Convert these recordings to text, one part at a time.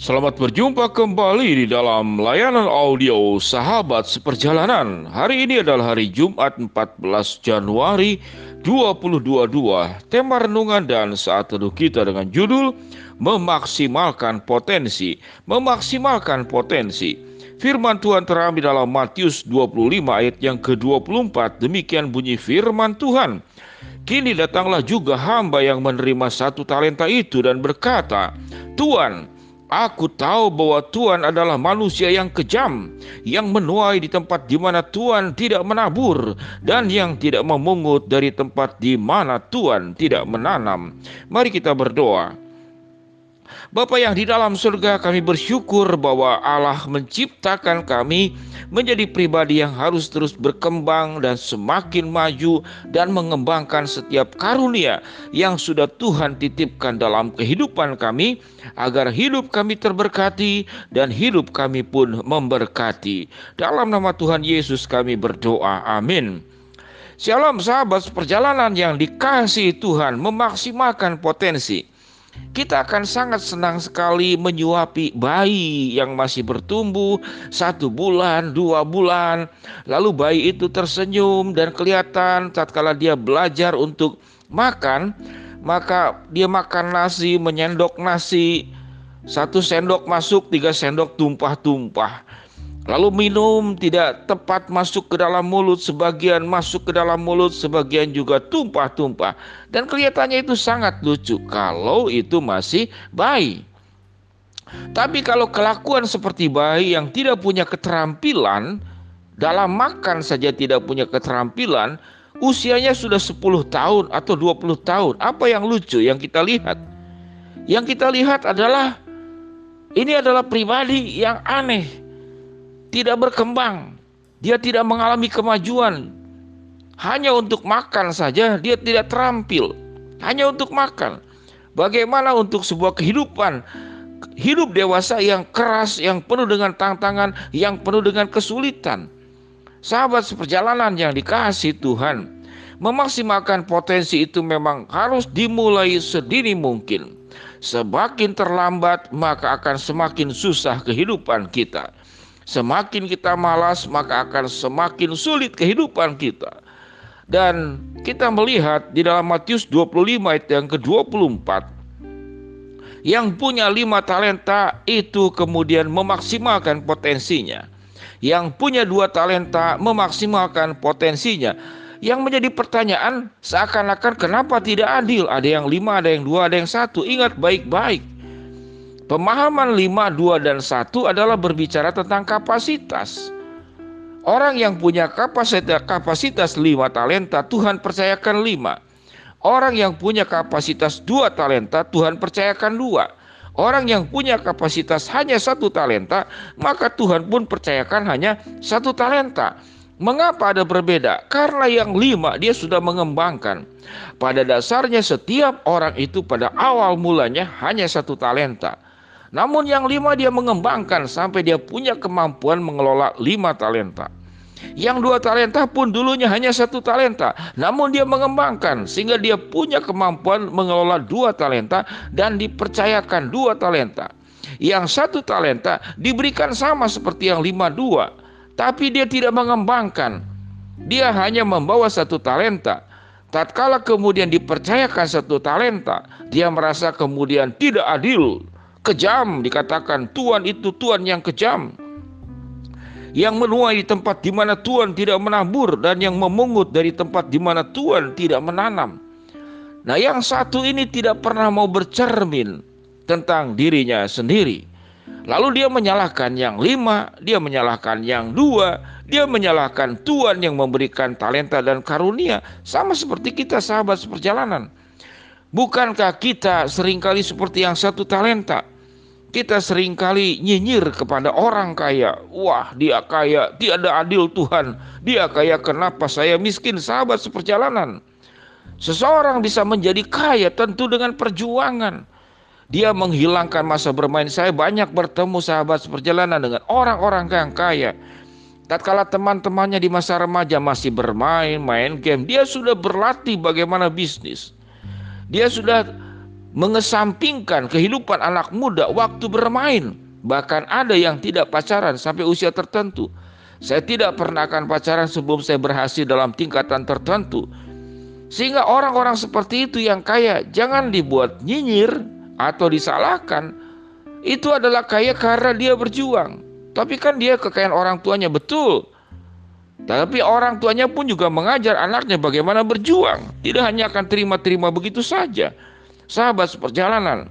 Selamat berjumpa kembali di dalam layanan audio Sahabat Seperjalanan. Hari ini adalah hari Jumat 14 Januari 2022. Tema renungan dan saat teduh kita dengan judul Memaksimalkan Potensi. Memaksimalkan Potensi. Firman Tuhan terambil dalam Matius 25 ayat yang ke-24. Demikian bunyi firman Tuhan. Kini datanglah juga hamba yang menerima satu talenta itu dan berkata, Tuhan, Aku tahu bahwa Tuhan adalah manusia yang kejam, yang menuai di tempat di mana Tuhan tidak menabur, dan yang tidak memungut dari tempat di mana Tuhan tidak menanam. Mari kita berdoa. Bapa yang di dalam surga kami bersyukur bahwa Allah menciptakan kami menjadi pribadi yang harus terus berkembang dan semakin maju dan mengembangkan setiap karunia yang sudah Tuhan titipkan dalam kehidupan kami agar hidup kami terberkati dan hidup kami pun memberkati. Dalam nama Tuhan Yesus kami berdoa. Amin. Shalom sahabat perjalanan yang dikasih Tuhan memaksimalkan potensi kita akan sangat senang sekali menyuapi bayi yang masih bertumbuh satu bulan, dua bulan. Lalu bayi itu tersenyum dan kelihatan tatkala dia belajar untuk makan, maka dia makan nasi, menyendok nasi, satu sendok masuk, tiga sendok tumpah-tumpah. Lalu minum tidak tepat masuk ke dalam mulut, sebagian masuk ke dalam mulut, sebagian juga tumpah-tumpah. Dan kelihatannya itu sangat lucu kalau itu masih bayi. Tapi kalau kelakuan seperti bayi yang tidak punya keterampilan, dalam makan saja tidak punya keterampilan, usianya sudah 10 tahun atau 20 tahun. Apa yang lucu yang kita lihat? Yang kita lihat adalah ini adalah pribadi yang aneh tidak berkembang, dia tidak mengalami kemajuan. Hanya untuk makan saja dia tidak terampil. Hanya untuk makan. Bagaimana untuk sebuah kehidupan hidup dewasa yang keras, yang penuh dengan tantangan, yang penuh dengan kesulitan. Sahabat seperjalanan yang dikasih Tuhan, memaksimalkan potensi itu memang harus dimulai sedini mungkin. Semakin terlambat, maka akan semakin susah kehidupan kita. Semakin kita malas, maka akan semakin sulit kehidupan kita. Dan kita melihat di dalam Matius 25 ayat yang ke-24 yang punya lima talenta itu kemudian memaksimalkan potensinya. Yang punya dua talenta memaksimalkan potensinya. Yang menjadi pertanyaan seakan-akan kenapa tidak adil? Ada yang lima, ada yang dua, ada yang satu. Ingat baik-baik. Pemahaman 5, 2, dan 1 adalah berbicara tentang kapasitas. Orang yang punya kapasitas, kapasitas 5 talenta, Tuhan percayakan 5. Orang yang punya kapasitas 2 talenta, Tuhan percayakan 2. Orang yang punya kapasitas hanya satu talenta, maka Tuhan pun percayakan hanya satu talenta. Mengapa ada berbeda? Karena yang lima dia sudah mengembangkan. Pada dasarnya setiap orang itu pada awal mulanya hanya satu talenta. Namun yang lima dia mengembangkan sampai dia punya kemampuan mengelola lima talenta. Yang dua talenta pun dulunya hanya satu talenta, namun dia mengembangkan sehingga dia punya kemampuan mengelola dua talenta dan dipercayakan dua talenta. Yang satu talenta diberikan sama seperti yang lima dua, tapi dia tidak mengembangkan. Dia hanya membawa satu talenta. Tatkala kemudian dipercayakan satu talenta, dia merasa kemudian tidak adil kejam dikatakan Tuhan itu Tuhan yang kejam yang menuai di tempat di mana Tuhan tidak menabur dan yang memungut dari tempat di mana Tuhan tidak menanam. Nah, yang satu ini tidak pernah mau bercermin tentang dirinya sendiri. Lalu dia menyalahkan yang lima, dia menyalahkan yang dua, dia menyalahkan Tuhan yang memberikan talenta dan karunia, sama seperti kita sahabat seperjalanan. Bukankah kita sering kali seperti yang satu talenta? Kita sering kali nyinyir kepada orang kaya. Wah, dia kaya, tiada adil Tuhan. Dia kaya, kenapa saya miskin? Sahabat seperjalanan. Seseorang bisa menjadi kaya tentu dengan perjuangan. Dia menghilangkan masa bermain. Saya banyak bertemu sahabat seperjalanan dengan orang-orang yang kaya. Tatkala teman-temannya di masa remaja masih bermain, main game, dia sudah berlatih bagaimana bisnis. Dia sudah mengesampingkan kehidupan anak muda waktu bermain. Bahkan ada yang tidak pacaran sampai usia tertentu. Saya tidak pernah akan pacaran sebelum saya berhasil dalam tingkatan tertentu. Sehingga orang-orang seperti itu yang kaya jangan dibuat nyinyir atau disalahkan. Itu adalah kaya karena dia berjuang. Tapi kan dia kekayaan orang tuanya betul. Tapi orang tuanya pun juga mengajar anaknya bagaimana berjuang. Tidak hanya akan terima-terima begitu saja. Sahabat seperjalanan,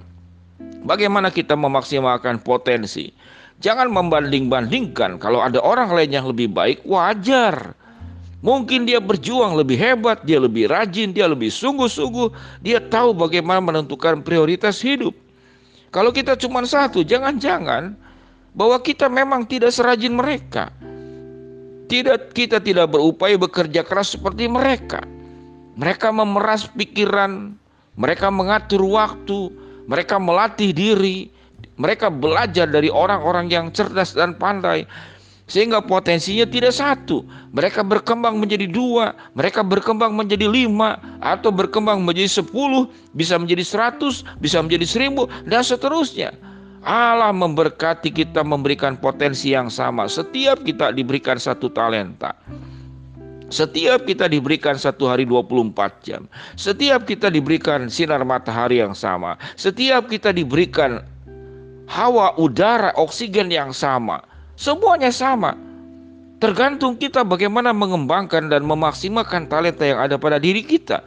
bagaimana kita memaksimalkan potensi? Jangan membanding-bandingkan. Kalau ada orang lain yang lebih baik, wajar. Mungkin dia berjuang lebih hebat, dia lebih rajin, dia lebih sungguh-sungguh, dia tahu bagaimana menentukan prioritas hidup. Kalau kita cuma satu, jangan-jangan bahwa kita memang tidak serajin mereka. Tidak kita tidak berupaya bekerja keras seperti mereka. Mereka memeras pikiran, mereka mengatur waktu, mereka melatih diri, mereka belajar dari orang-orang yang cerdas dan pandai sehingga potensinya tidak satu. Mereka berkembang menjadi dua, mereka berkembang menjadi lima, atau berkembang menjadi sepuluh, bisa menjadi seratus, bisa menjadi seribu, dan seterusnya. Allah memberkati kita memberikan potensi yang sama. Setiap kita diberikan satu talenta. Setiap kita diberikan satu hari 24 jam. Setiap kita diberikan sinar matahari yang sama. Setiap kita diberikan hawa, udara, oksigen yang sama. Semuanya sama. Tergantung kita bagaimana mengembangkan dan memaksimalkan talenta yang ada pada diri kita.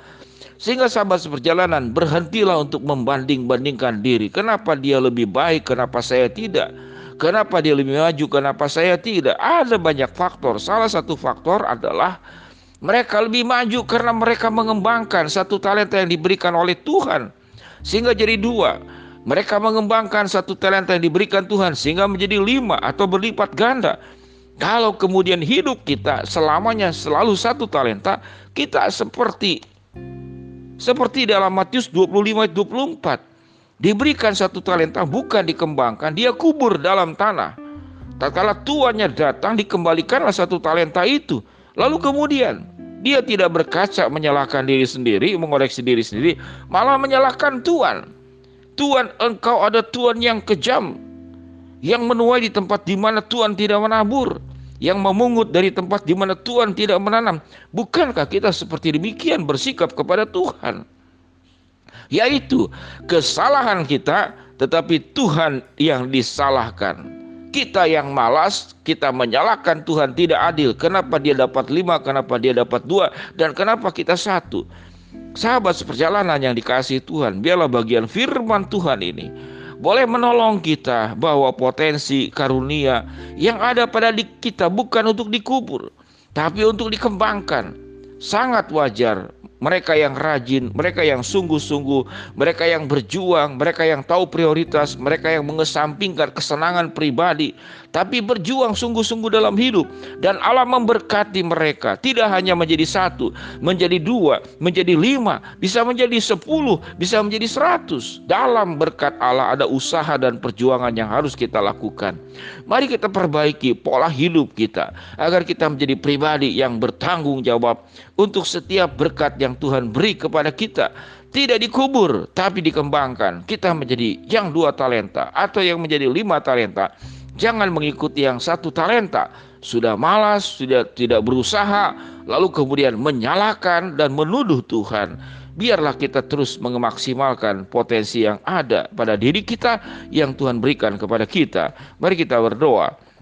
Sehingga sahabat seperjalanan berhentilah untuk membanding-bandingkan diri. Kenapa dia lebih baik, kenapa saya tidak? Kenapa dia lebih maju, kenapa saya tidak? Ada banyak faktor. Salah satu faktor adalah mereka lebih maju karena mereka mengembangkan satu talenta yang diberikan oleh Tuhan. Sehingga jadi dua. Mereka mengembangkan satu talenta yang diberikan Tuhan sehingga menjadi lima atau berlipat ganda. Kalau kemudian hidup kita selamanya selalu satu talenta, kita seperti seperti dalam Matius 25 24. Diberikan satu talenta bukan dikembangkan, dia kubur dalam tanah. Tatkala tuannya datang dikembalikanlah satu talenta itu. Lalu kemudian dia tidak berkaca menyalahkan diri sendiri, mengoreksi diri sendiri, malah menyalahkan Tuhan. Tuhan engkau ada Tuhan yang kejam, yang menuai di tempat di mana Tuhan tidak menabur yang memungut dari tempat di mana Tuhan tidak menanam. Bukankah kita seperti demikian bersikap kepada Tuhan? Yaitu kesalahan kita, tetapi Tuhan yang disalahkan. Kita yang malas, kita menyalahkan Tuhan tidak adil. Kenapa dia dapat lima, kenapa dia dapat dua, dan kenapa kita satu? Sahabat seperjalanan yang dikasih Tuhan, biarlah bagian firman Tuhan ini boleh menolong kita bahwa potensi karunia yang ada pada kita bukan untuk dikubur, tapi untuk dikembangkan. Sangat wajar mereka yang rajin, mereka yang sungguh-sungguh, mereka yang berjuang, mereka yang tahu prioritas, mereka yang mengesampingkan kesenangan pribadi, tapi berjuang sungguh-sungguh dalam hidup. Dan Allah memberkati mereka, tidak hanya menjadi satu, menjadi dua, menjadi lima, bisa menjadi sepuluh, bisa menjadi seratus. Dalam berkat Allah ada usaha dan perjuangan yang harus kita lakukan. Mari kita perbaiki pola hidup kita, agar kita menjadi pribadi yang bertanggung jawab untuk setiap berkat yang Tuhan beri kepada kita. Tidak dikubur tapi dikembangkan. Kita menjadi yang dua talenta atau yang menjadi lima talenta. Jangan mengikuti yang satu talenta. Sudah malas sudah tidak berusaha lalu kemudian menyalahkan dan menuduh Tuhan. Biarlah kita terus memaksimalkan potensi yang ada pada diri kita yang Tuhan berikan kepada kita. Mari kita berdoa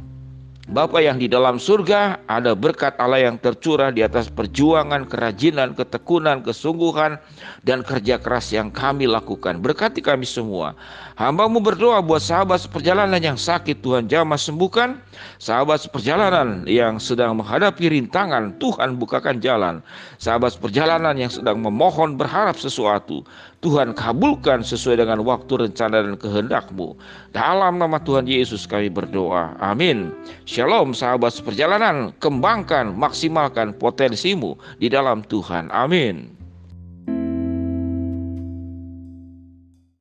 Bapa yang di dalam surga, ada berkat Allah yang tercurah di atas perjuangan, kerajinan, ketekunan, kesungguhan, dan kerja keras yang kami lakukan. Berkati kami semua. Hambamu berdoa buat sahabat seperjalanan yang sakit, Tuhan jamah sembuhkan. Sahabat seperjalanan yang sedang menghadapi rintangan, Tuhan bukakan jalan. Sahabat seperjalanan yang sedang memohon berharap sesuatu, Tuhan kabulkan sesuai dengan waktu rencana dan kehendakmu. Dalam nama Tuhan Yesus kami berdoa. Amin. Shalom sahabat seperjalanan. Kembangkan, maksimalkan potensimu di dalam Tuhan. Amin.